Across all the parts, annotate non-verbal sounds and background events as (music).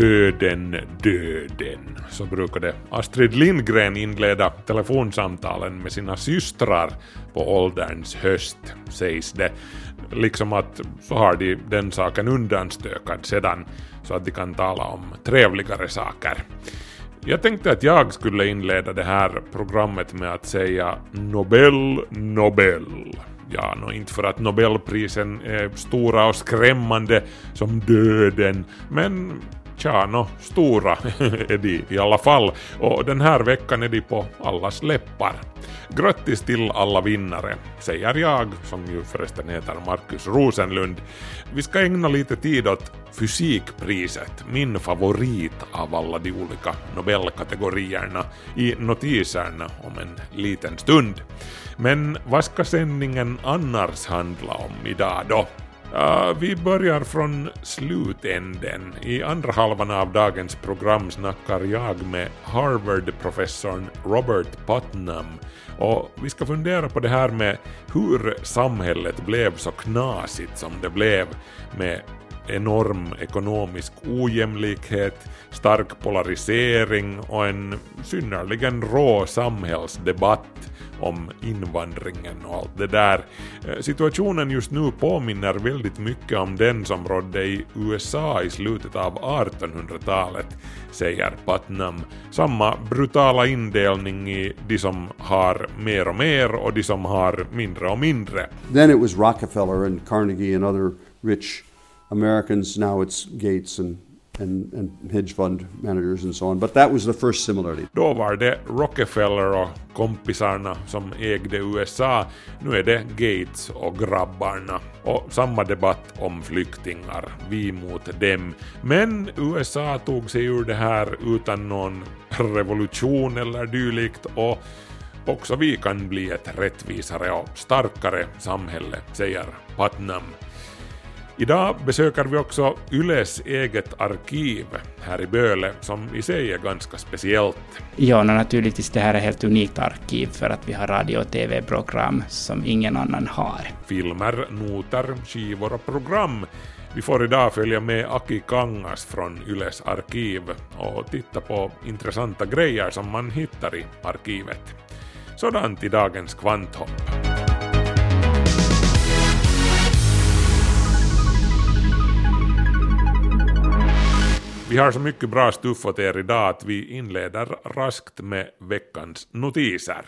Döden, döden. Så brukade Astrid Lindgren inleda telefonsamtalen med sina systrar på ålderns höst, sägs det. Liksom att så har de den saken undanstökad sedan, så att de kan tala om trevligare saker. Jag tänkte att jag skulle inleda det här programmet med att säga Nobel, Nobel. Ja, no, inte för att Nobelprisen är stora och skrämmande som döden, men Tja, nå, stora är de i alla fall och den här veckan är de på allas läppar. Grattis till alla vinnare, säger jag, som ju förresten heter Markus Rosenlund. Vi ska ägna lite tid åt fysikpriset, min favorit av alla de olika Nobelkategorierna, i notiserna om en liten stund. Men vad ska sändningen annars handla om idag då? Ja, vi börjar från slutänden. I andra halvan av dagens program snackar jag med Harvard-professorn Robert Putnam och vi ska fundera på det här med hur samhället blev så knasigt som det blev med enorm ekonomisk ojämlikhet, stark polarisering och en synnerligen rå samhällsdebatt om invandringen och allt det där. Eh, situationen just nu påminner väldigt mycket om den som rådde i USA i slutet av 1800-talet, säger Putnam. Samma brutala indelning i de som har mer och mer och de som har mindre och mindre. Then it was Rockefeller and Carnegie and other rich Americans. Now it's Gates and, and, and hedge fund managers and so on. But that was the first similarity. Då var det Rockefeller och kompisarna som ägde USA. Nu är det Gates och grabbarna. Och samma debatt om flyktingar, vi mot dem. Men USA tog sig ur det här utan någon revolution eller dylikt och också vi kan bli ett rättvisare och starkare samhälle, säger Putnam. Idag besöker vi också Yles eget arkiv här i Böle som i sig är ganska speciellt. Ja, och naturligtvis det här är ett helt unikt arkiv för att vi har radio och tv-program som ingen annan har. Filmer, noter, skivor och program. Vi får idag följa med Aki Kangas från Yles arkiv och titta på intressanta grejer som man hittar i arkivet. Sådant i dagens kvanthopp. Vi har så mycket bra stuff åt er idag att vi inleder raskt med veckans notiser.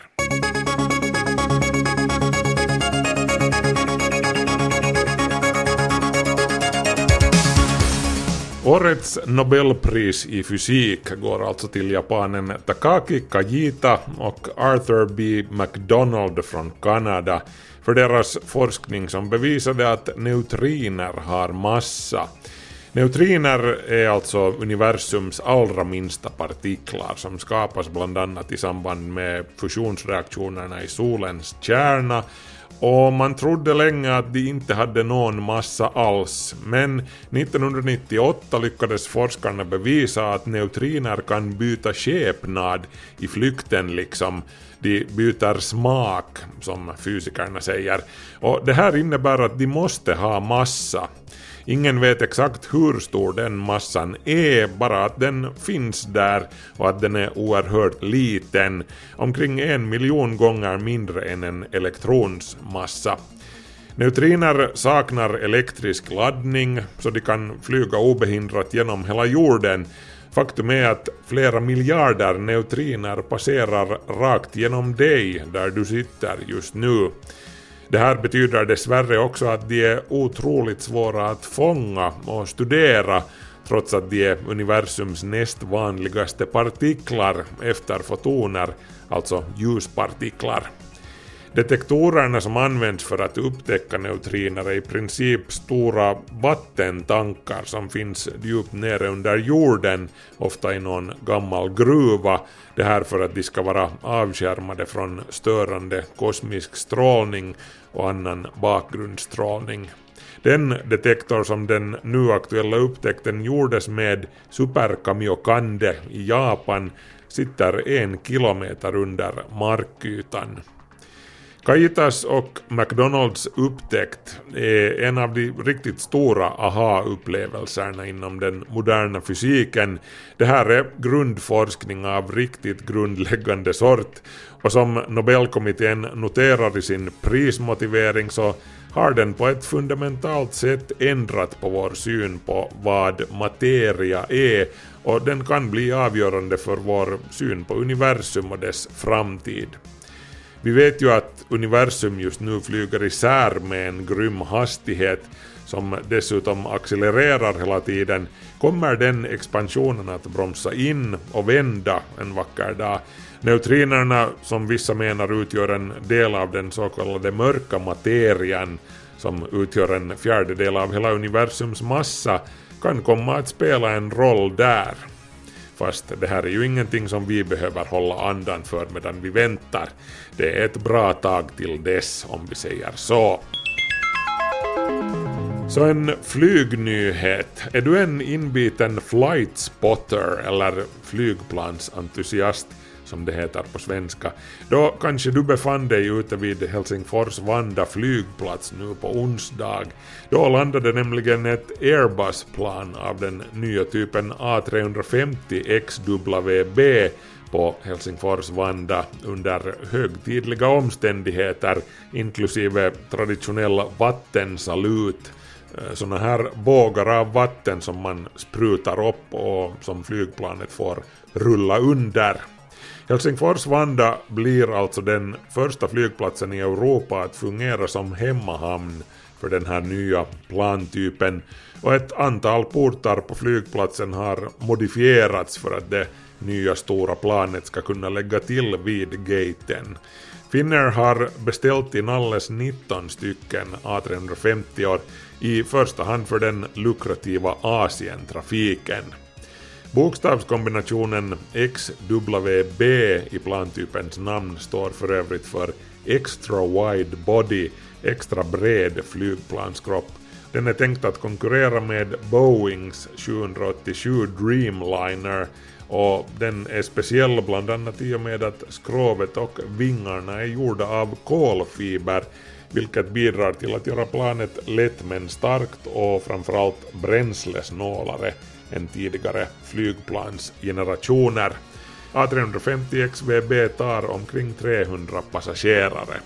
Årets Nobelpris i fysik går alltså till japanen Takaki Kajita och Arthur B. McDonald från Kanada för deras forskning som bevisade att neutriner har massa. Neutriner är alltså universums allra minsta partiklar som skapas bland annat i samband med fusionsreaktionerna i solens kärna och man trodde länge att de inte hade någon massa alls, men 1998 lyckades forskarna bevisa att neutriner kan byta skepnad i flykten liksom. De byter smak, som fysikerna säger. Och det här innebär att de måste ha massa. Ingen vet exakt hur stor den massan är, bara att den finns där och att den är oerhört liten, omkring en miljon gånger mindre än en elektrons massa. Neutriner saknar elektrisk laddning, så de kan flyga obehindrat genom hela jorden. Faktum är att flera miljarder neutriner passerar rakt genom dig där du sitter just nu. Det här betyder dessvärre också att de är otroligt svåra att fånga och studera trots att de är universums näst vanligaste partiklar efter fotoner, alltså ljuspartiklar. Detektorerna som används för att upptäcka neutriner är i princip stora vattentankar som finns djupt nere under jorden, ofta i någon gammal gruva. Det här för att de ska vara avskärmade från störande kosmisk strålning och annan bakgrundsstrålning. Den detektor som den nu aktuella upptäckten gjordes med Super Kamiokande i Japan sitter en kilometer under markytan. Kajitas och McDonalds upptäckt är en av de riktigt stora aha-upplevelserna inom den moderna fysiken. Det här är grundforskning av riktigt grundläggande sort och som Nobelkommittén noterar i sin prismotivering så har den på ett fundamentalt sätt ändrat på vår syn på vad materia är och den kan bli avgörande för vår syn på universum och dess framtid. Vi vet ju att universum just nu flyger isär med en grym hastighet som dessutom accelererar hela tiden. Kommer den expansionen att bromsa in och vända en vacker dag? Neutrinerna, som vissa menar utgör en del av den så kallade mörka materian, som utgör en fjärdedel av hela universums massa, kan komma att spela en roll där. Fast det här är ju ingenting som vi behöver hålla andan för medan vi väntar. Det är ett bra tag till dess, om vi säger så. Så en flygnyhet. Är du en inbiten flight spotter eller flygplansentusiast som det heter på svenska, då kanske du befann dig ute vid Helsingfors Vanda flygplats nu på onsdag. Då landade nämligen ett Airbus-plan av den nya typen A350 XWB på Helsingfors Vanda under högtidliga omständigheter inklusive traditionell vattensalut eh, sådana här bågar av vatten som man sprutar upp och som flygplanet får rulla under. Helsingfors Vanda blir alltså den första flygplatsen i Europa att fungera som hemmahamn för den här nya plantypen och ett antal portar på flygplatsen har modifierats för att det nya stora planet ska kunna lägga till vid gaten. Finnair har beställt in alldeles 19 stycken A350 i första hand för den lukrativa Asientrafiken. Bokstavskombinationen XWB i plantypens namn står för övrigt för Extra Wide Body, extra bred flygplanskropp. Den är tänkt att konkurrera med Boeings 787 Dreamliner och den är speciell bland annat i och med att skrovet och vingarna är gjorda av kolfiber vilket bidrar till att göra planet lätt men starkt och framförallt bränslesnålare än tidigare flygplansgenerationer. A350 XVB tar omkring 300 passagerare.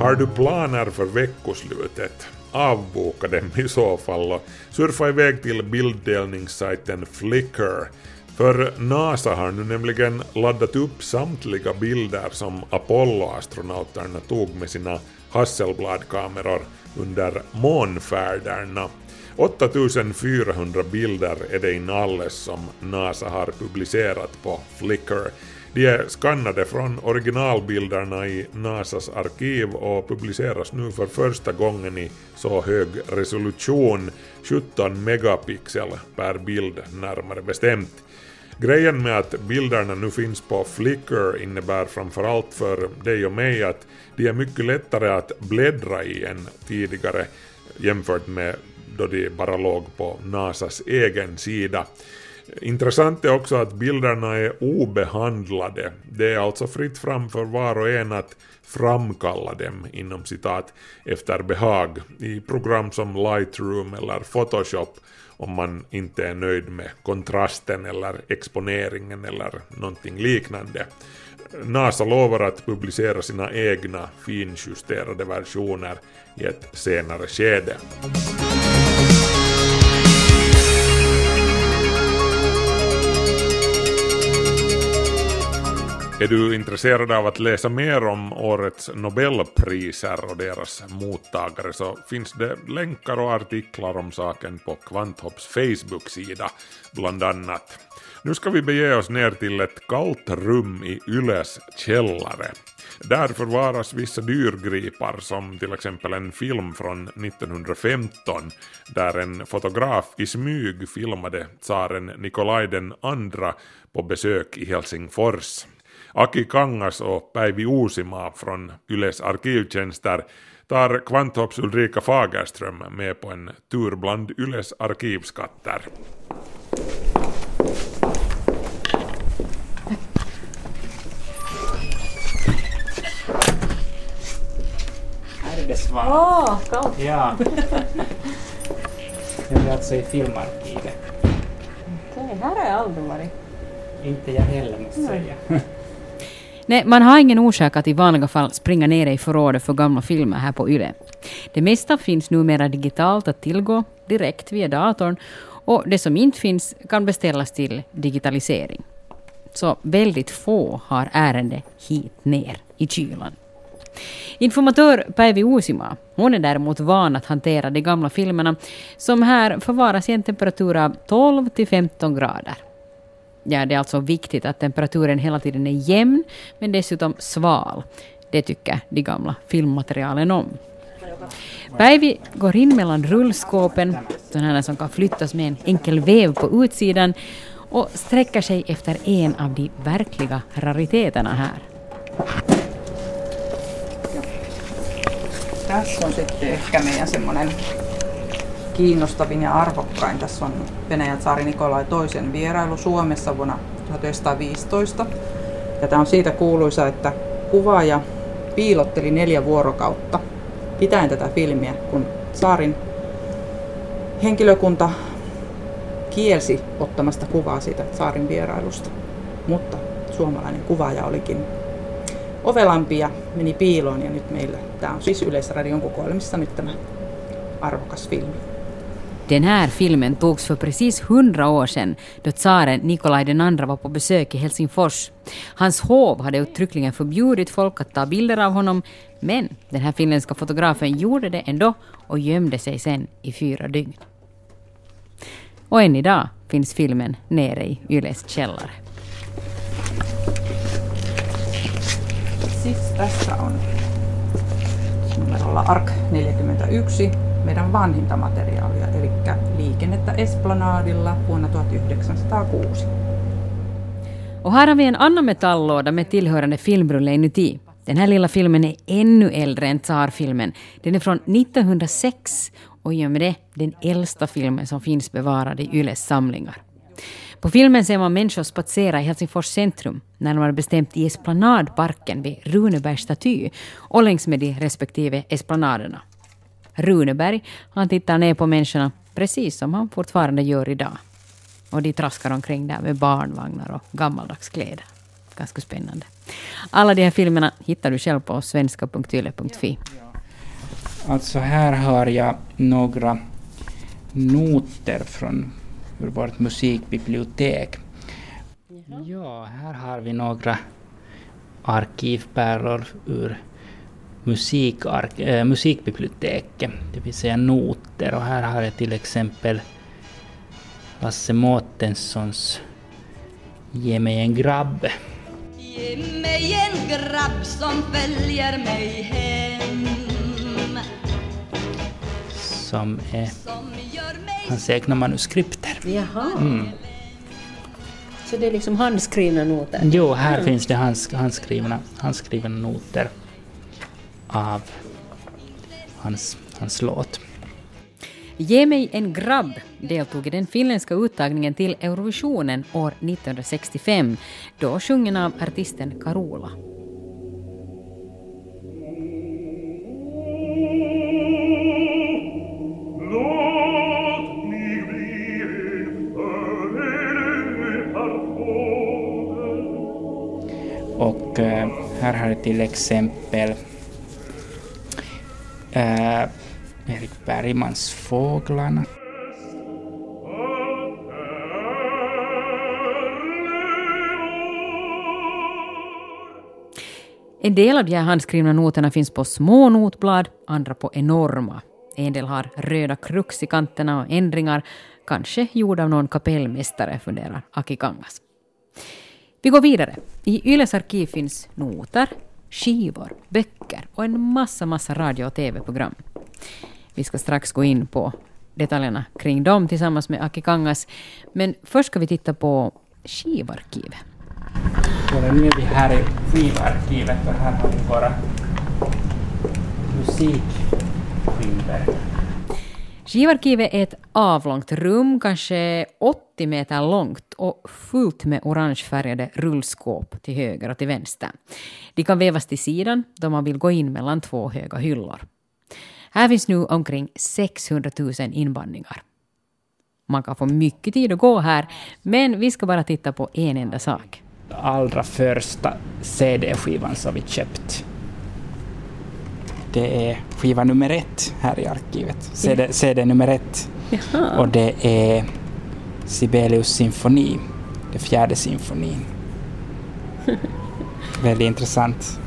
Har du planer för veckoslutet? Avboka dem i så fall och surfa iväg till bilddelningssajten Flickr. För NASA har nu nämligen laddat upp samtliga bilder som Apollo-astronauterna tog med sina Hasselblad-kameror under månfärderna 8400 bilder är det inalles som NASA har publicerat på Flickr. De är skannade från originalbilderna i NASAs arkiv och publiceras nu för första gången i så hög resolution, 17 megapixel per bild närmare bestämt. Grejen med att bilderna nu finns på Flickr innebär framförallt för dig och mig att de är mycket lättare att bläddra i än tidigare jämfört med då de bara låg på NASAs egen sida. Intressant är också att bilderna är obehandlade. Det är alltså fritt fram för var och en att framkalla dem inom citat efter behag i program som Lightroom eller Photoshop om man inte är nöjd med kontrasten eller exponeringen eller någonting liknande. NASA lovar att publicera sina egna finjusterade versioner i ett senare skede. Är du intresserad av att läsa mer om årets Nobelpriser och deras mottagare så finns det länkar och artiklar om saken på Kvanthopps Facebook-sida bland annat. Nu ska vi bege oss ner till ett kallt rum i Yles källare. Där förvaras vissa dyrgripar som till exempel en film från 1915 där en fotograf i smyg filmade tsaren Nikolaj den andra på besök i Helsingfors. Aki Kangas och Päivi Uusima från Yles arkivtjänster tar Kvanthopps Ulrika Fagerström med på en tur bland Yles arkivskatter. Här är det svart. Åh, kallt. Ja. Jag är alltså i filmarkivet. Okej, här har jag aldrig varit. Inte jag heller måste jag säga. Nej, man har ingen orsak att i vanliga fall springa ner i förrådet för gamla filmer här på YLE. Det mesta finns numera digitalt att tillgå direkt via datorn och det som inte finns kan beställas till digitalisering. Så väldigt få har ärende hit ner i kylan. Informatör Päivi Uusima, hon är däremot van att hantera de gamla filmerna som här förvaras i en temperatur av 12 till 15 grader. Ja, det är alltså viktigt att temperaturen hela tiden är jämn, men dessutom sval. Det tycker de gamla filmmaterialen om. Päivi går in mellan rullskåpen, sådana som kan flyttas med en enkel väv på utsidan, och sträcker sig efter en av de verkliga rariteterna här. Tässä on sitten ehkä meidän semmoinen kiinnostavin ja arvokkain. Tässä on Venäjän tsaari Nikolai toisen vierailu Suomessa vuonna 1915. Ja tämä on siitä kuuluisa, että kuvaaja piilotteli neljä vuorokautta pitäen tätä filmiä, kun saarin henkilökunta kielsi ottamasta kuvaa siitä saarin vierailusta. Mutta suomalainen kuvaaja olikin ovelampi ja meni piiloon ja nyt meillä, tämä on siis Yleisradion kokoelmissa nyt tämä arvokas filmi. Den här filmen togs för precis hundra år sedan då tsaren Nikolaj II var på besök i Helsingfors. Hans hov hade uttryckligen förbjudit folk att ta bilder av honom, men den här finländska fotografen gjorde det ändå och gömde sig sen i fyra dygn. Och än idag finns filmen nere i Yles källare. Sista sound. Numerolla ARK 41 meidän vanhinta materiaalia, eli liikennettä Esplanadilla vuonna 1906. Och här har vi en annan metalllåda med tillhörande filmrulle inuti. Den här lilla filmen är ännu äldre än Tsar-filmen. Den är från 1906 och i och med det den äldsta filmen som finns bevarad i Yles samlingar. På filmen ser man människor spatsera i Helsingfors centrum, närmare bestämt i Esplanadparken vid Runebergs staty och längs med de respektive esplanaderna. Runeberg, han tittar ner på människorna precis som han fortfarande gör idag. Och de traskar omkring där med barnvagnar och gammaldags kläder. Ganska spännande. Alla de här filmerna hittar du själv på svenska.yle.fi. Alltså här har jag några noter från ur vårt musikbibliotek. Ja, här har vi några arkivpärlor ur musikark, äh, musikbiblioteket, det vill säga noter. Och här har jag till exempel Lasse Mårtenssons Ge mig en grabb. Ge mig en grabb som följer mig hem Som är Som gör mig hans egna manuskripter. Jaha. Mm. Så det är liksom handskrivna noter? Jo, här finns det hands, handskrivna, handskrivna noter av hans, hans låt. Ge mig en grabb deltog i den finländska uttagningen till Eurovisionen år 1965, då sjungen av artisten Carola. Här har jag till exempel eh, Erik Bergmans Fåglarna. En del av de här handskrivna noterna finns på små notblad, andra på enorma. En del har röda krux i kanterna och ändringar, kanske gjorda av någon kapellmästare, funderar Aki Kangas. Vi går vidare. I Yles arkiv finns noter, skivor, böcker och en massa, massa radio och TV-program. Vi ska strax gå in på detaljerna kring dem tillsammans med Aki Kangas. Men först ska vi titta på skivarkivet. Nu är vi här i skivarkivet och här har vi våra musikskivor. Skivarkivet är ett avlångt rum, kanske 80 meter långt och fullt med orangefärgade rullskåp till höger och till vänster. De kan vävas till sidan då man vill gå in mellan två höga hyllor. Här finns nu omkring 600 000 inbandningar. Man kan få mycket tid att gå här, men vi ska bara titta på en enda sak. Allra första CD-skivan som vi köpt. Det är skiva nummer ett här i arkivet. CD, CD nummer ett. Jaha. Och det är Sibelius symfoni, den fjärde symfonin. (laughs) Väldigt intressant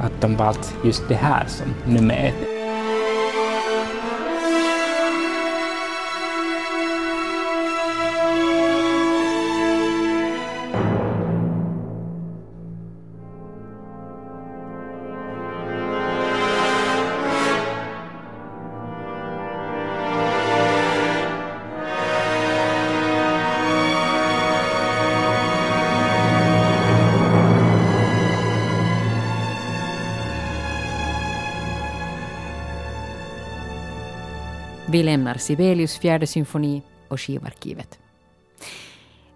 att de valt just det här som nummer ett. Vi lämnar Sibelius fjärde symfoni och skivarkivet.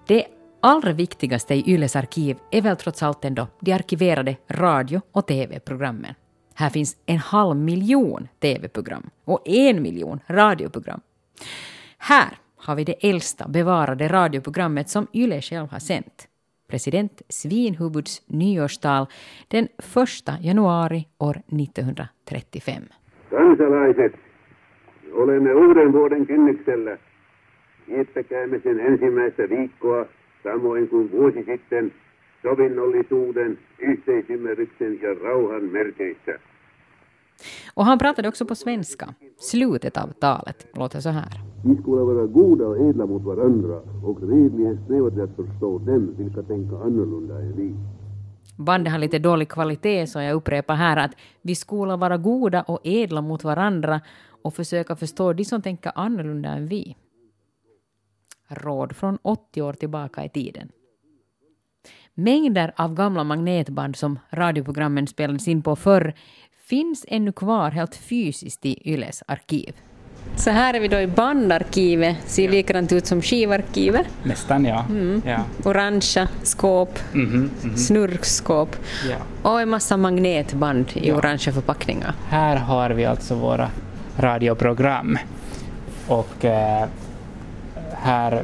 Det allra viktigaste i Yles arkiv är väl trots allt ändå de arkiverade radio och TV-programmen. Här finns en halv miljon TV-program och en miljon radioprogram. Här har vi det äldsta bevarade radioprogrammet som Yle själv har sänt. President Svinhuvuds nyårstal den 1 januari år 1935. Kansalaiset, olemme uuden vuoden kynnyksellä. Viettäkäämme sen ensimmäistä viikkoa samoin kuin vuosi sitten sovinnollisuuden, yhteisymmärryksen ja rauhan merkeissä. Och han pratade också på svenska. Slutet av talet låter så här. Vi skola vara goda och edla mot varandra och redligen sträva till att förstå dem vilka tänka annorlunda än vi. Bandet har lite dålig kvalitet så jag upprepar här att vi skola vara goda och edla mot varandra och försöka förstå de som tänker annorlunda än vi. Råd från 80 år tillbaka i tiden. Mängder av gamla magnetband som radioprogrammen spelades in på förr finns ännu kvar helt fysiskt i Yles arkiv. Så här är vi då i bandarkivet, ser likadant ut som skivarkivet. Nästan ja. Mm. ja. Orangea skåp, Mhm, mhm. snurrskåp ja. och en massa magnetband i orangea förpackningar. Här har vi alltså våra radioprogram. Och eh, här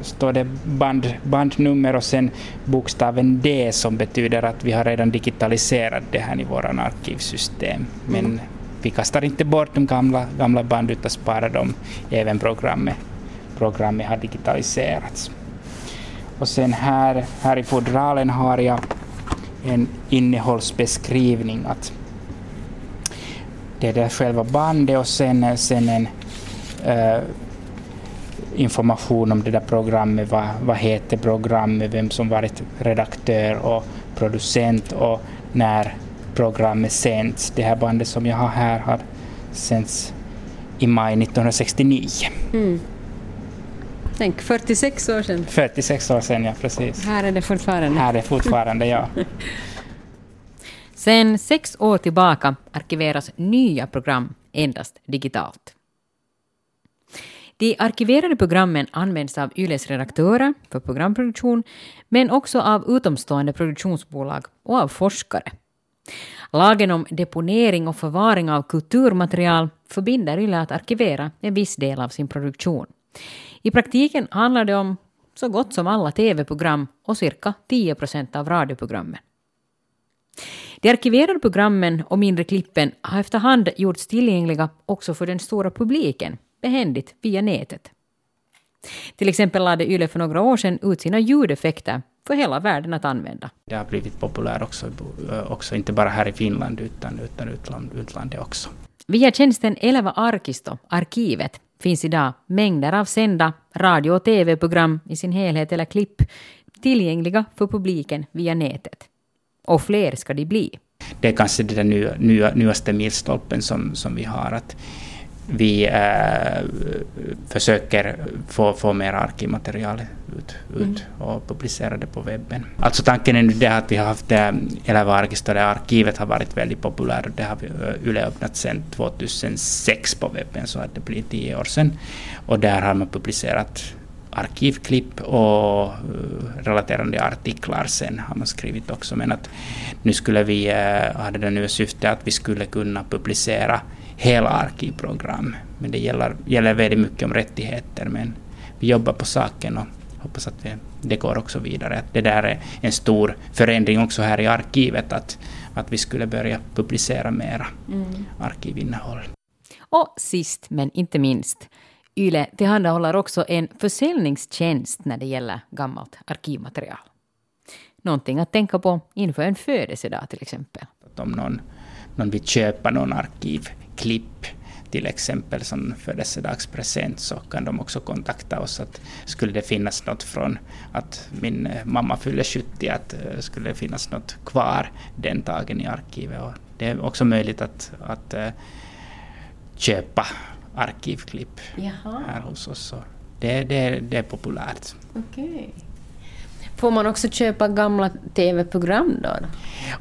står det band, bandnummer och sen bokstaven D som betyder att vi har redan digitaliserat det här i våran arkivsystem. Men Mm. vi kastar inte bort de gamla, gamla band utan sparar dem även programmet. Programmet har digitaliserats. Och sen här, här i fodralen har jag en innehållsbeskrivning. Att det är det själva bandet och sen, sen en eh, information om det där programmet. Vad, vad heter programmet, vem som varit redaktör och producent och när programmet sänds. Det här bandet som jag har här har sänds i maj 1969. Mm. Tänk, 46 år sedan. 46 år sedan, ja precis. Här är det fortfarande. Här är fortfarande, ja. (laughs) Sen sex år tillbaka arkiveras nya program endast digitalt. De arkiverade programmen används av Yles redaktörer för programproduktion, men också av utomstående produktionsbolag och av forskare. Lagen om deponering och förvaring av kulturmaterial förbinder Yle att arkivera en viss del av sin produktion. I praktiken handlar det om så gott som alla TV-program och cirka 10 procent av radioprogrammen. De arkiverade programmen och mindre klippen har efterhand gjorts tillgängliga också för den stora publiken, behändigt via nätet. Till exempel lade Yle för några år sedan ut sina ljudeffekter för hela världen att använda. Det har blivit populärt också, också inte bara här i Finland utan, utan utland, utlandet också. Via tjänsten Eleva Arkisto, arkivet, finns idag mängder av sända radio och TV-program i sin helhet eller klipp tillgängliga för publiken via nätet. Och fler ska de bli. Det är kanske den nya, nya, nyaste milstolpen som, som vi har. att vi äh, försöker få, få mer arkivmaterial ut, ut Mm. och publicera det på webben. Alltså tanken är nu det att vi har haft äh, Elävä arkisto, det arkivet har varit väldigt populärt och det har äh, Yle öppnat sedan 2006 på webben så att det blir tio år sedan. Och där har man publicerat arkivklipp och eh, relaterande artiklar sen har man skrivit också. Men att nu skulle vi, eh, hade det nya syftet att vi skulle kunna publicera hela arkivprogram. Men det gäller, gäller väldigt mycket om rättigheter. Men vi jobbar på saken och hoppas att vi, det går också vidare. Att det där är en stor förändring också här i arkivet. Att, att vi skulle börja publicera mera Mm. arkivinnehåll. Och sist men inte minst, Yle tillhandahåller också en försäljningstjänst när det gäller gammalt arkivmaterial. Någonting att tänka på inför en födelsedag till exempel. Om någon, någon vill köpa någon arkivklipp till exempel som födelsedagspresent så kan de också kontakta oss. Att skulle det finnas något från att min eh, mamma fyller 70, att eh, skulle det finnas något kvar den dagen i arkivet. Och det är också möjligt att, att eh, köpa arkivklipp Jaha. här hos oss. Så det, det, det är populärt. Okej. Får man också köpa gamla tv-program då?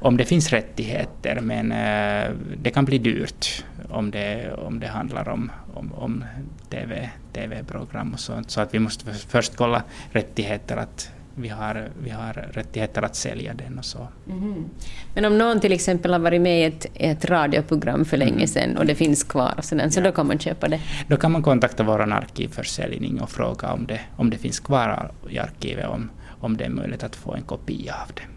Om det finns rättigheter, men eh, det kan bli dyrt om det, om det handlar om, om, om TV, TV-program och sånt. Så att vi måste för- först kolla rättigheter, att vi har, vi har rättigheter att sälja den och så. Mhm. Men om någon till exempel har varit med i ett, ett radioprogram för länge sedan och det finns kvar och sådär, så då kan man köpa det. Då kan man kontakta vår arkivförsäljning och fråga om det, om det finns kvar i arkivet, om, om det är möjligt att få en kopia av det.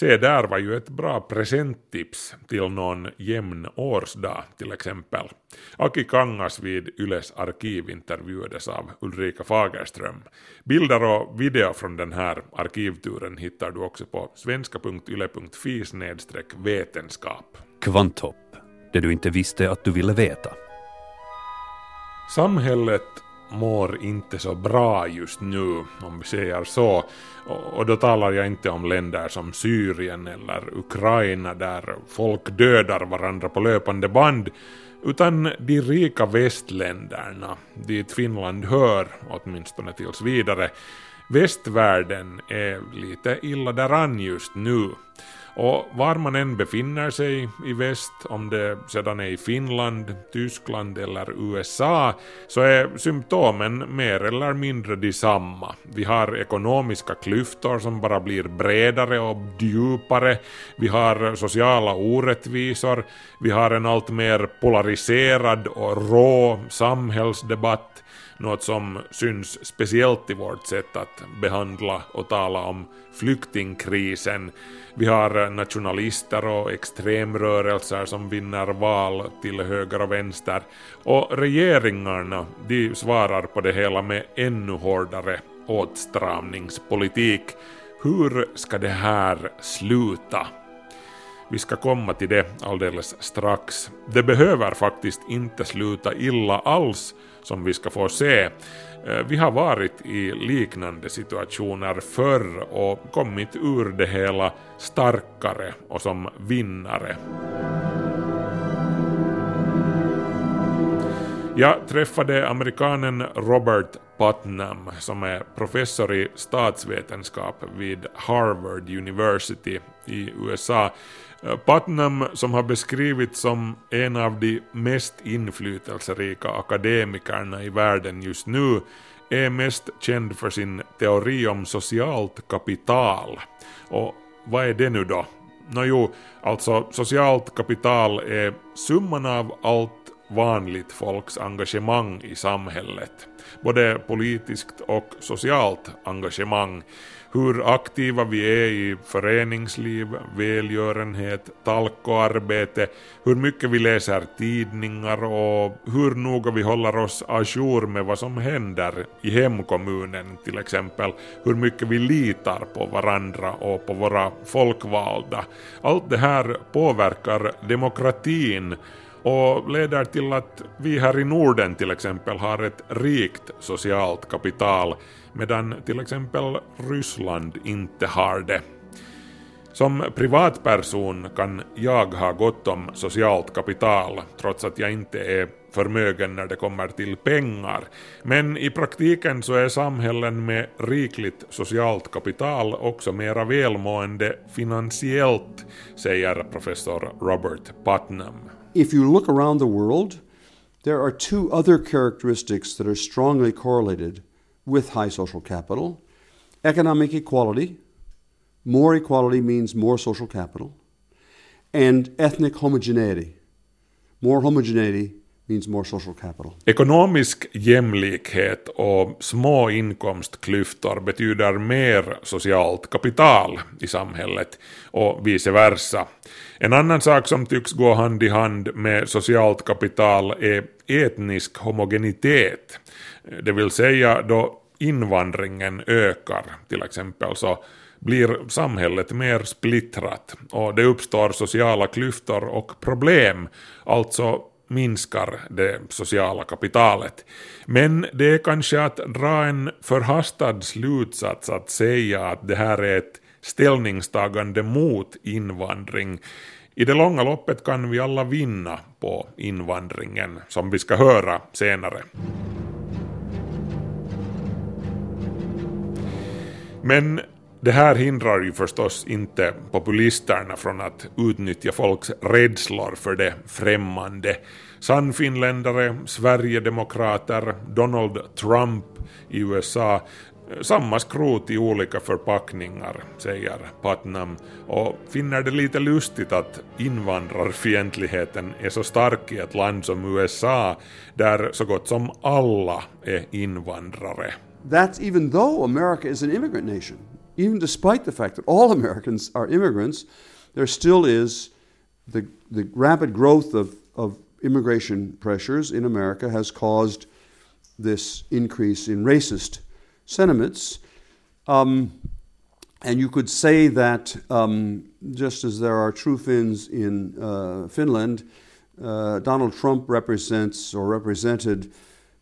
Se där var ju ett bra presenttips till någon jämn årsdag till exempel. Aki Kangas vid Yles arkiv intervjuades av Ulrika Fagerström. Bilder och video från den här arkivturen hittar du också på svenska.yle.fi vetenskap. Kvanthopp, det du inte visste att du ville veta. Samhället mår inte så bra just nu, om vi säger så. Och då talar jag inte om länder som Syrien eller Ukraina där folk dödar varandra på löpande band, utan de rika västländerna, dit Finland hör, åtminstone tills vidare. Västvärlden är lite illa däran just nu. Och var man än befinner sig i väst, om det sedan är i Finland, Tyskland eller USA, så är symptomen mer eller mindre desamma. Vi har ekonomiska klyftor som bara blir bredare och djupare, vi har sociala orättvisor, vi har en allt mer polariserad och rå samhällsdebatt, något som syns speciellt i vårt sätt att behandla och tala om flyktingkrisen. Vi har nationalister och extremrörelser som vinner val till höger och vänster. Och regeringarna, de svarar på det hela med ännu hårdare åtstramningspolitik. Hur ska det här sluta? Vi ska komma till det alldeles strax. Det behöver faktiskt inte sluta illa alls, som vi ska få se. Eh, vi har varit i liknande situationer förr och kommit ur det hela starkare och som vinnare. Jag träffade amerikanen Robert Putnam som är professor i statsvetenskap vid Harvard University i USA. Eh, Putnam, som har beskrivits som en av de mest inflytelserika akademikerna i världen just nu, är mest känd för sin teori om socialt kapital. Och vad är det nu då? Nå jo, alltså socialt kapital är summan av allt vanligt folks engagemang i samhället. Både politiskt och socialt engagemang. Hur aktiva vi är i föreningsliv, välgörenhet, talkoarbete, hur mycket vi läser tidningar och hur noga vi håller oss ajour med vad som händer i hemkommunen till exempel. Hur mycket vi litar på varandra och på våra folkvalda. Allt det här påverkar demokratin och leder till att vi här i Norden till exempel har ett rikt socialt kapital medan till exempel Ryssland inte har det. Som privatperson kan jag ha gott om socialt kapital, trots att jag inte är förmögen när det kommer till pengar. Men i praktiken så är samhällen med rikligt socialt kapital också mera välmående finansiellt, säger professor Robert Putnam. If you look around the world, there are two other characteristics that are strongly correlated with high social capital economic equality. More equality means more social capital. And ethnic homogeneity. More homogeneity means more social capital. Ekonomisk jämlikhet och små inkomstklyftor betyder mer socialt kapital i samhället och vice versa. En annan sak som tycks gå hand i hand med socialt kapital är etnisk homogenitet. Det vill säga då invandringen ökar till exempel så blir samhället mer splittrat och det uppstår sociala klyftor och problem, alltså minskar det sociala kapitalet. Men det är kanske att dra en förhastad slutsats att säga att det här är ett ställningstagande mot invandring. I det långa loppet kan vi alla vinna på invandringen, som vi ska höra senare. Men det här hindrar ju förstås inte populisterna från att utnyttja folks rädslor för det främmande. Sannfinländare, Sverigedemokrater, Donald Trump i USA samma skrot i olika förpackningar, säger Putnam, och finner det lite lustigt att invandrarfientligheten är så stark i ett land som USA, där så gott som alla är invandrare. That's even though America is an immigrant nation. Even despite the fact that all Americans are immigrants, there still is the, the rapid growth of, of immigration pressures in America has caused this increase in racist sentiments. Um, and you could say that um, just as there are true Finns in uh, Finland, uh, Donald Trump represents or represented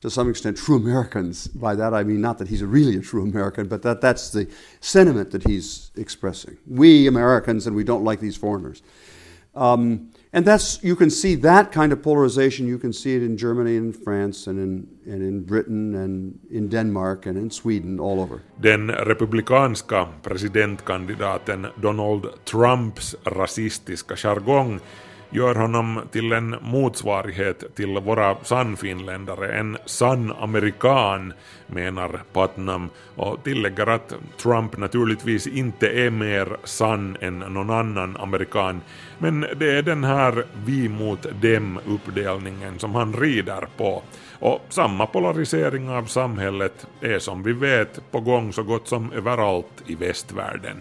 to some extent true Americans. By that I mean not that he's really a true American, but that that's the sentiment that he's expressing. We Americans and we don't like these foreigners. Um, and that's you can see that kind of polarization. You can see it in Germany and France and in and in Britain and in Denmark and in Sweden, all over. Den republikanska presidentkandidaten Donald Trumps rasistiska jargong gör honom till en motsvarighet till våra sannfinländare, en sann amerikan, menar Putnam och tillägger att Trump naturligtvis inte är mer sann än någon annan amerikan, men det är den här vi mot dem-uppdelningen som han rider på. Och samma polarisering av samhället är som vi vet på gång så gott som överallt i västvärlden.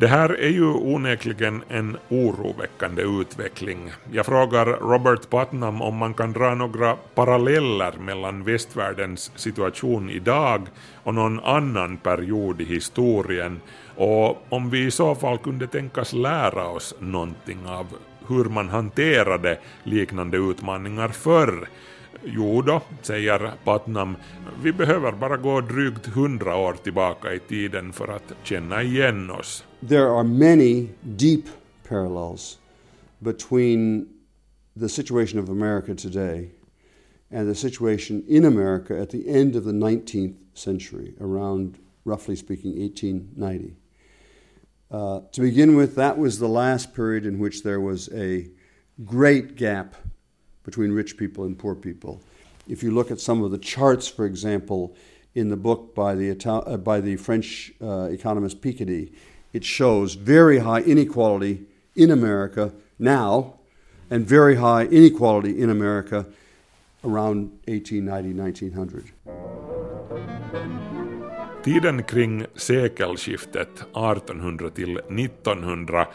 Det här är ju onekligen en oroväckande utveckling. Jag frågar Robert Putnam om man kan dra några paralleller mellan västvärldens situation idag och någon annan period i historien och om vi i så fall kunde tänkas lära oss någonting av hur man hanterade liknande utmaningar förr. Jo då, säger Putnam, vi behöver bara gå drygt hundra år tillbaka i tiden för att känna igen oss. There are many deep parallels between the situation of America today and the situation in America at the end of the 19th century, around, roughly speaking, 1890. Uh, to begin with, that was the last period in which there was a great gap between rich people and poor people. If you look at some of the charts, for example, in the book by the, Ital- uh, by the French uh, economist Piketty, it shows very high inequality in America now and very high inequality in America around 1890 1900. Tiden kring sekelskiftet 1800 till 1900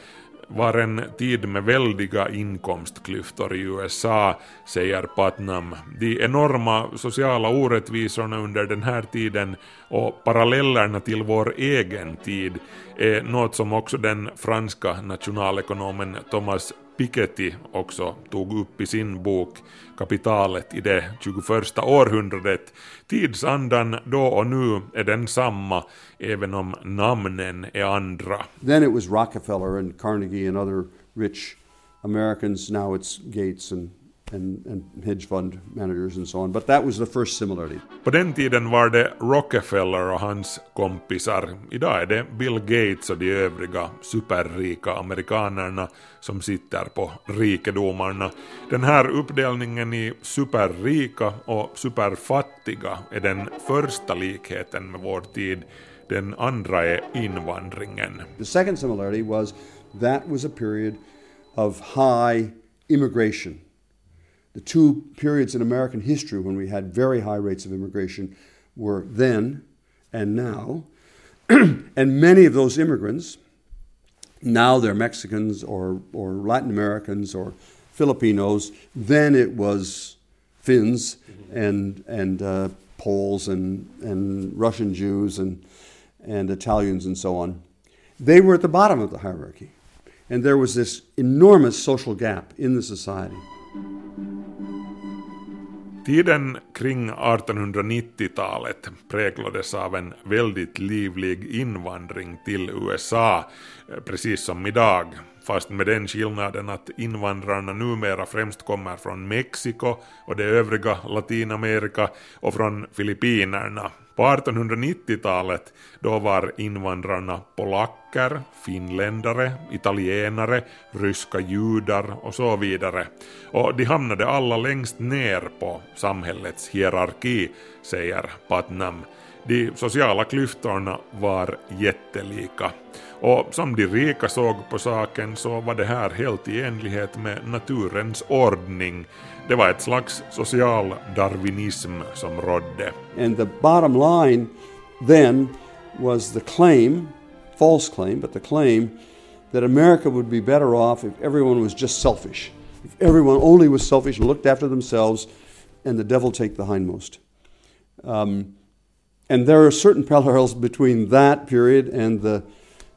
var en tid med väldiga inkomstklyftor i USA, säger Putnam. De enorma sociala orättvisorna under den här tiden och parallellerna till vår egen tid är något som också den franska nationalekonomen Thomas Piketty också tog upp i sin bok Kapitalet i det 21 århundradet. Tidsandan då och nu är den samma, även om namnen är andra. Then it was Rockefeller and Carnegie and other rich Americans. Now it's Gates and, and, and hedge fund managers and so on. But that was the first similarity. På den tiden var det Rockefeller och hans kompisar. Idag är det Bill Gates och de övriga superrika amerikanerna som sitter på rikedomarna. Den här uppdelningen i superrika och superfattiga är den första likheten med vår tid. Den andra är invandringen. The second similarity was that was a period of high immigration. The two periods in American history when we had very high rates of immigration were then and now. (clears throat) and many of those immigrants, now they're Mexicans or, or Latin Americans or Filipinos, then it was Finns and, and uh, Poles and, and Russian Jews and, and Italians and so on. They were at the bottom of the hierarchy. And there was this enormous social gap in the society. Tiden kring 1890-talet präglades av en väldigt livlig invandring till USA, precis som idag, fast med den skillnaden att invandrarna numera främst kommer från Mexiko och det övriga Latinamerika och från Filippinerna. På 1890-talet då var invandrarna polacker, finländare, italienare, ryska judar och så vidare. Och de hamnade alla längst ner på samhällets hierarki, säger Putnam. De sociala klyftorna var jättelika. Och som de rika såg på saken så var det här helt i enlighet med naturens ordning. Det var ett slags social darwinism som rådde. And the bottom line then was the claim, false claim, but the claim that America would be better off if everyone was just selfish. If everyone only was selfish and looked after themselves and the devil take the hindmost. Um, and there are certain parallels between that period and the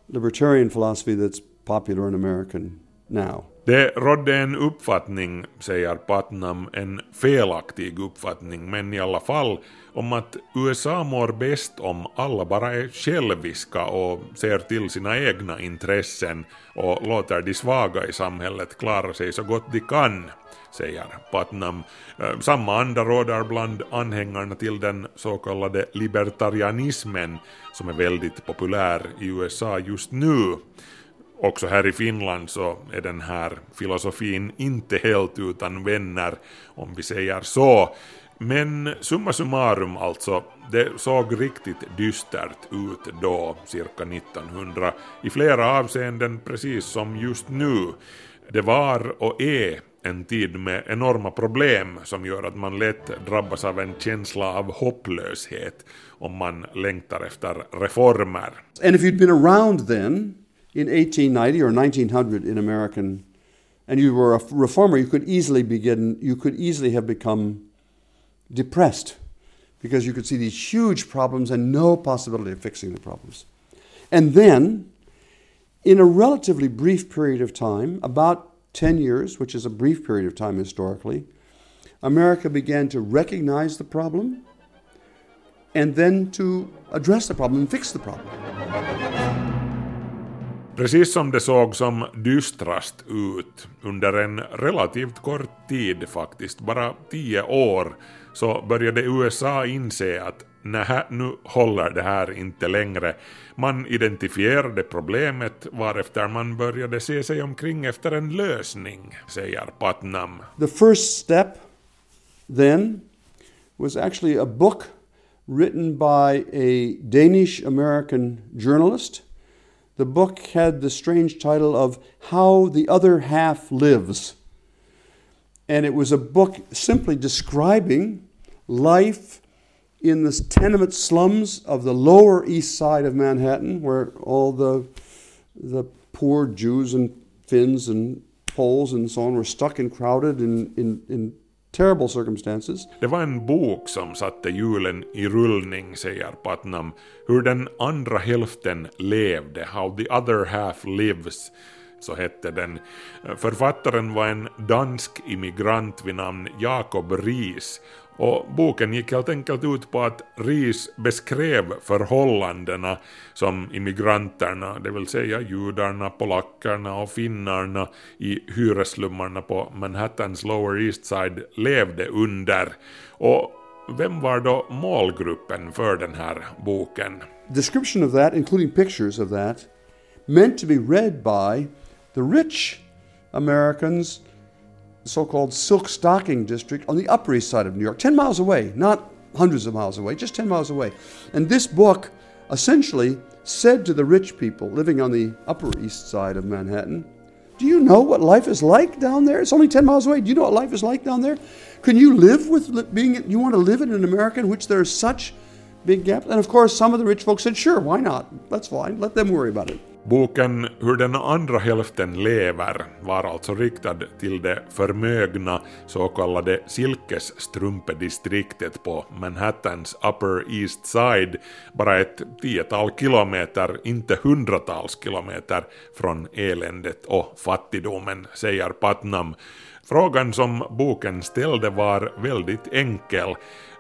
libertarian philosophy that's popular in American now. Det rådde en uppfattning, säger Putnam, en felaktig uppfattning, men i alla fall, om att USA mår bäst om alla bara är själviska och ser till sina egna intressen och låter de svaga i samhället klara sig så gott de kan, säger Putnam. Eh, samma anda råder bland anhängarna till den så kallade libertarianismen som är väldigt populär i USA just nu. Också här i Finland så är den här filosofin inte helt utan vänner, om vi säger så. Men summa summarum alltså, det såg riktigt dystert ut då, cirka 1900, i flera avseenden precis som just nu. Det var och är en tid med enorma problem som gör att man lätt drabbas av en känsla av hopplöshet om man längtar efter reformer. And if you'd been around then, in 1890 or 1900 in American, and you were a reformer, you could easily begin, you could easily have become depressed because you could see these huge problems and no possibility of fixing the problems. And then, in a relatively brief period of time, about 10 years, which is a brief period of time historically, America began to recognize the problem and then to address the problem and fix the problem. Precis som det såg som dystrast ut under en relativt kort tid faktiskt, bara tio år, så började USA inse att nähä, nu håller det här inte längre. Man identifierade problemet varefter man började se sig omkring efter en lösning, säger Putnam. The first step then was actually a book written by a Danish American journalist. The book had the strange title of How the Other Half Lives. And it was a book simply describing life in the tenement slums of the lower east side of Manhattan, where all the, the poor Jews and Finns and Poles and so on were stuck and crowded in, in, in terrible circumstances. Det var en bok som satte hjulen i rullning, säger Putnam, hur den andra hälften levde, how the other half lives. så hette den. Författaren var en dansk immigrant vid namn Jakob Ries och boken gick helt enkelt ut på att Ries beskrev förhållandena som immigranterna, det vill säga judarna, polackerna och finnarna i hyreslummarna på Manhattans Lower East Side levde under. Och vem var då målgruppen för den här boken? Description of that, including pictures of that, meant to be read by the rich Americans, the so called Silk Stocking District on the Upper East Side of New York, 10 miles away, not hundreds of miles away, just 10 miles away. And this book essentially said to the rich people living on the Upper East Side of Manhattan, Do you know what life is like down there? It's only 10 miles away. Do you know what life is like down there? Can you live with being, you want to live in an America in which there's such big gaps? And of course, some of the rich folks said, Sure, why not? That's fine. Let them worry about it. Boken Hur den andra hälften lever var alltså riktad till det förmögna så kallade silkesstrumpedistriktet på Manhattans Upper East Side, bara ett tiotal kilometer, inte hundratals kilometer från eländet och fattigdomen, säger Patnam. Frågan som boken ställde var väldigt enkel.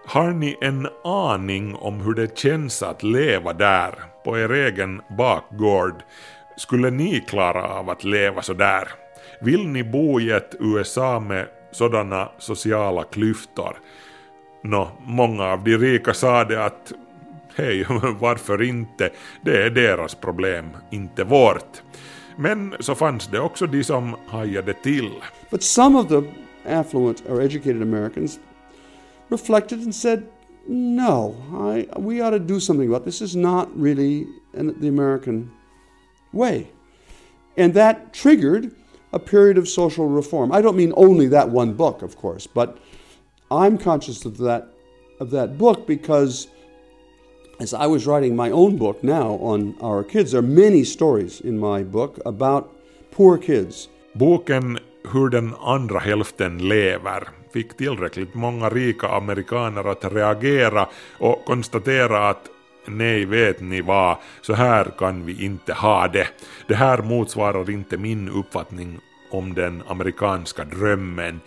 Har ni en aning om hur det känns att leva där, på er egen bakgård? Skulle ni klara av att leva så där? Vill ni bo i ett USA med sådana sociala klyftor? Nå, många av de rika sa det att hej, (laughs) varför inte? Det är deras problem, inte vårt. Men så fanns det också de som hajade till. But some of the affluent or educated Americans reflected and said, no, I, we ought to do something about this. This is not really an, the American way. And that triggered a period of social reform. I don't mean only that one book, of course, but I'm conscious of that, of that book because as I was writing my own book now on our kids, there are many stories in my book about poor kids. Boken Hur den andra hälften lever fick tillräckligt många rika amerikaner att reagera och konstatera att nej vet ni vad, så här kan vi inte ha det. Det här motsvarar inte min uppfattning om den amerikanska drömmen.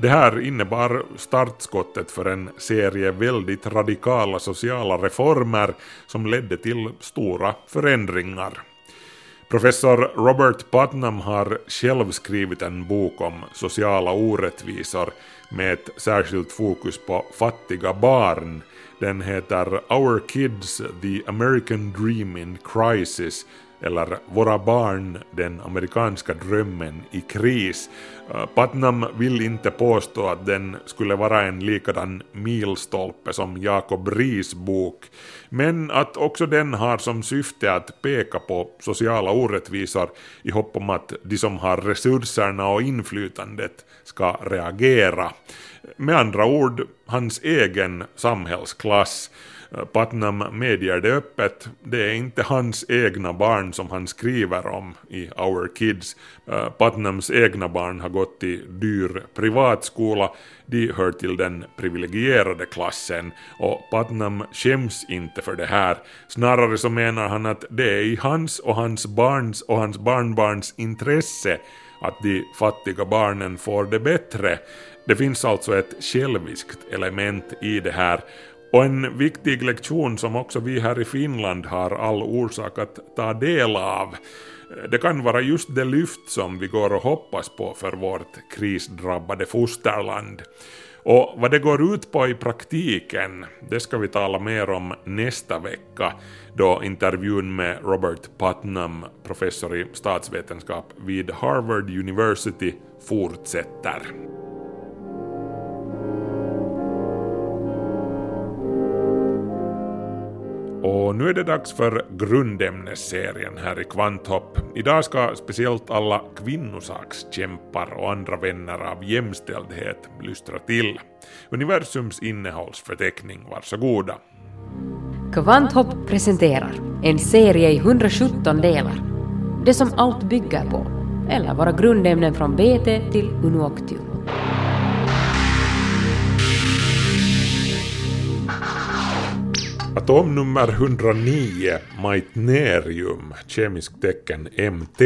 Det här innebar startskottet för en serie väldigt radikala sociala reformer som ledde till stora förändringar. Professor Robert Putnam har själv skrivit en bok om sociala orättvisor med ett särskilt fokus på fattiga barn. Den heter Our Kids, The American Dream in Crisis eller Våra barn, den amerikanska drömmen i kris. Eh, Putnam vill inte påstå att den skulle vara en likadan milstolpe som Jacob Ries bok, men att också den har som syfte att peka på sociala orättvisor i hopp om att de som har resurserna och inflytandet ska reagera. Med andra ord, hans egen samhällsklass Putnam medger det öppet, det är inte hans egna barn som han skriver om i Our Kids. Eh, Putnams egna barn har gått i dyr privatskola, de hör till den privilegierade klassen och Putnam skäms inte för det här. Snarare så menar han att det är i hans och hans barns och hans barnbarns intresse att de fattiga barnen får det bättre. Det finns alltså ett själviskt element i det här och en viktig lektion som också vi här i Finland har all orsak att ta del av. Det kan vara just det lyft som vi går och hoppas på för vårt krisdrabbade fosterland. Och vad det går ut på i praktiken, det ska vi tala mer om nästa vecka, då intervjun med Robert Putnam, professor i statsvetenskap vid Harvard University, fortsätter. Och nu är det dags för grundämnesserien här i Kvanthopp. Idag ska speciellt alla kvinnosakskämpar och andra vänner av jämställdhet lystra till. Universums innehållsförteckning, varsågoda. Kvanthopp presenterar en serie i 117 delar. Det som allt bygger på, eller våra grundämnen från BT till Unuoctium. Atom nummer 109, meitnerium, kemiskt tecken MT.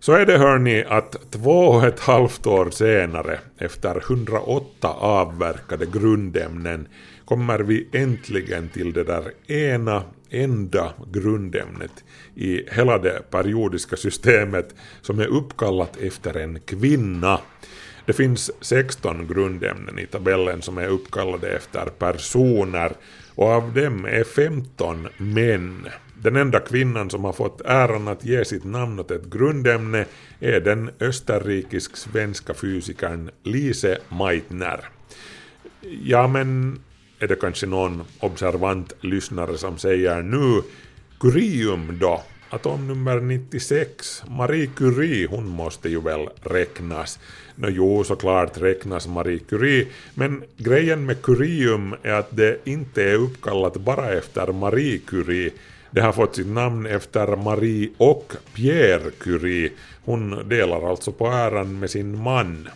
Så är det hörni att två och ett halvt år senare, efter 108 avverkade grundämnen, kommer vi äntligen till det där ena enda grundämnet i hela det periodiska systemet som är uppkallat efter en kvinna. Det finns 16 grundämnen i tabellen som är uppkallade efter personer och av dem är 15 män. Den enda kvinnan som har fått äran att ge sitt namn åt ett grundämne är den österrikisk-svenska fysikern Lise Meitner. Ja, men är det kanske någon observant lyssnare som säger nu Curium då? Atomnummer 96, Marie Curie, hon måste ju väl räknas. Nå jo, såklart räknas Marie Curie, men grejen med Curium är att det inte är uppkallat bara efter Marie Curie, det har fått sitt namn efter Marie och Pierre Curie. Hon delar alltså på äran med sin man.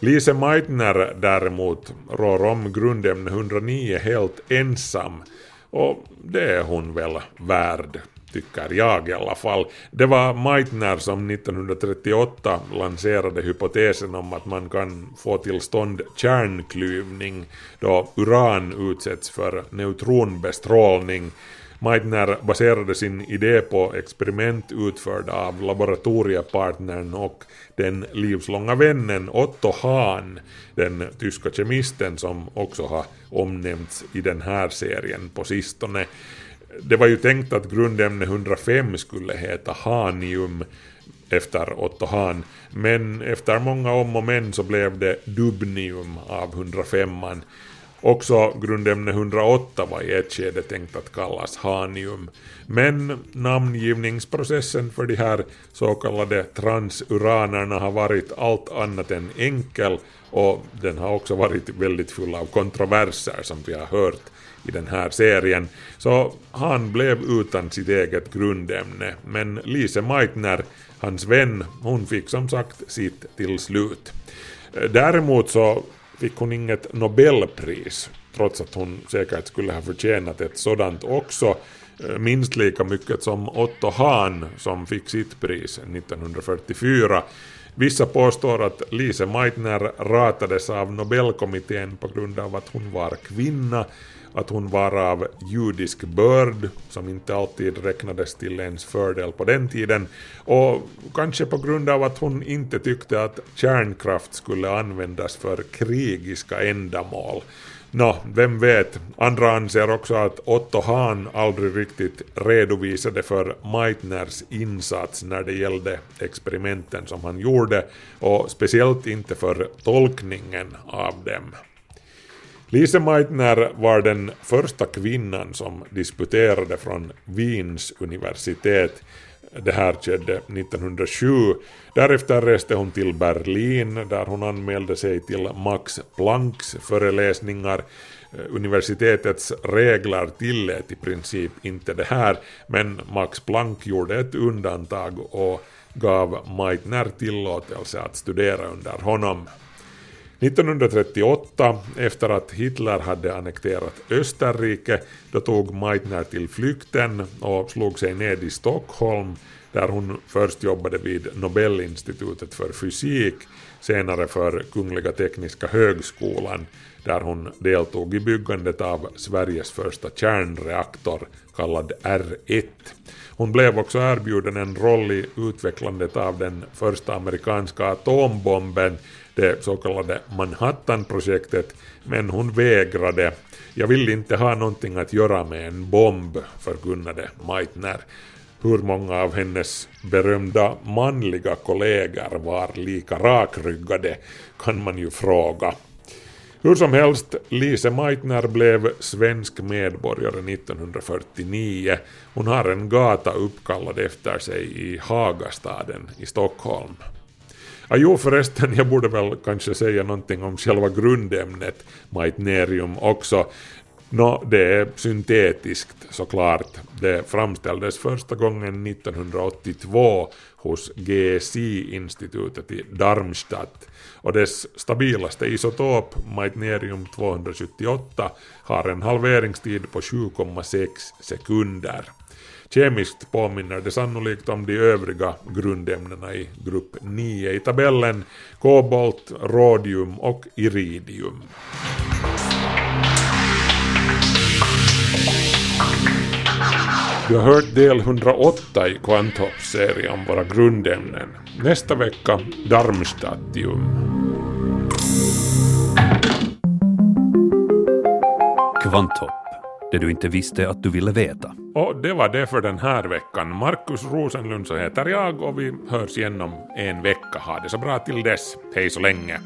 Lise Meitner däremot rår om grundämne 109 helt ensam. Och det är hon väl värd, tycker jag i alla fall. Det var Meitner som 1938 lanserade hypotesen om att man kan få till stånd kärnklyvning då uran utsätts för neutronbestrålning Meitner baserade sin idé på experiment utförda av laboratoriepartnern och den livslånga vännen Otto Hahn, den tyska kemisten som också har omnämnts i den här serien på sistone. Det var ju tänkt att grundämne 105 skulle heta hanium efter Otto Hahn, men efter många om och men så blev det dubnium av 105an Också grundämne 108 var i ett skede tänkt att kallas hanium, men namngivningsprocessen för de här så kallade transuranerna har varit allt annat än enkel och den har också varit väldigt full av kontroverser som vi har hört i den här serien. Så han blev utan sitt eget grundämne, men Lise Meitner, hans vän, hon fick som sagt sitt till slut. Däremot så fick hon inget Nobelpris, trots att hon säkert skulle ha förtjänat ett sådant också, eh, minst lika mycket som Otto Hahn som fick sitt pris 1944. Vissa påstår att Lise Meitner ratades av Nobelkommittén på grund av att hon var kvinna, att hon var av judisk börd, som inte alltid räknades till ens fördel på den tiden, och kanske på grund av att hon inte tyckte att kärnkraft skulle användas för krigiska ändamål. Nå, vem vet. Andra anser också att Otto Hahn aldrig riktigt redovisade för Meitners insats när det gällde experimenten som han gjorde, och speciellt inte för tolkningen av dem. Lise Meitner var den första kvinnan som disputerade från Wiens universitet. Det här skedde 1907. Därefter reste hon till Berlin där hon anmälde sig till Max Plancks föreläsningar. Eh, universitetets regler tillät i princip inte det här, men Max Planck gjorde ett undantag och gav Meitner tillåtelse att studera under honom. 1938, efter att Hitler hade annekterat Österrike, då tog Meitner till flykten och slog sig ned i Stockholm, där hon först jobbade vid Nobelinstitutet för fysik, senare för Kungliga Tekniska Högskolan, där hon deltog i byggandet av Sveriges första kärnreaktor, kallad R1. Hon blev också erbjuden en roll i utvecklandet av den första amerikanska atombomben, det så kallade Manhattan-projektet, men hon vägrade. Jag vill inte ha någonting att göra med en bomb, förkunnade Meitner. Hur många av hennes berömda manliga kollegor var lika rakryggade kan man ju fråga. Hur som helst, Lise Meitner blev svensk medborgare 1949. Hon har en gata uppkallad efter sig i Hagastaden i Stockholm. Ja, jo förresten, jag borde väl kanske säga någonting om själva grundämnet maitnerium också. Nå, det är syntetiskt såklart. Det framställdes första gången 1982 hos GSI-institutet i Darmstadt och dess stabilaste isotop, meitnerium 278, har en halveringstid på 7,6 sekunder. Kemiskt påminner det sannolikt om de övriga grundämnena i grupp 9 i tabellen, kobolt, rodium och iridium. Du har hört del 108 i Quantops serie om våra grundämnen. Nästa vecka Darmstadtium. Kvanthopp, det du inte visste att du ville veta. Och det var det för den här veckan. Markus Rosenlund så heter jag och vi hörs igen om en vecka. Ha det så bra till dess. Hej så länge.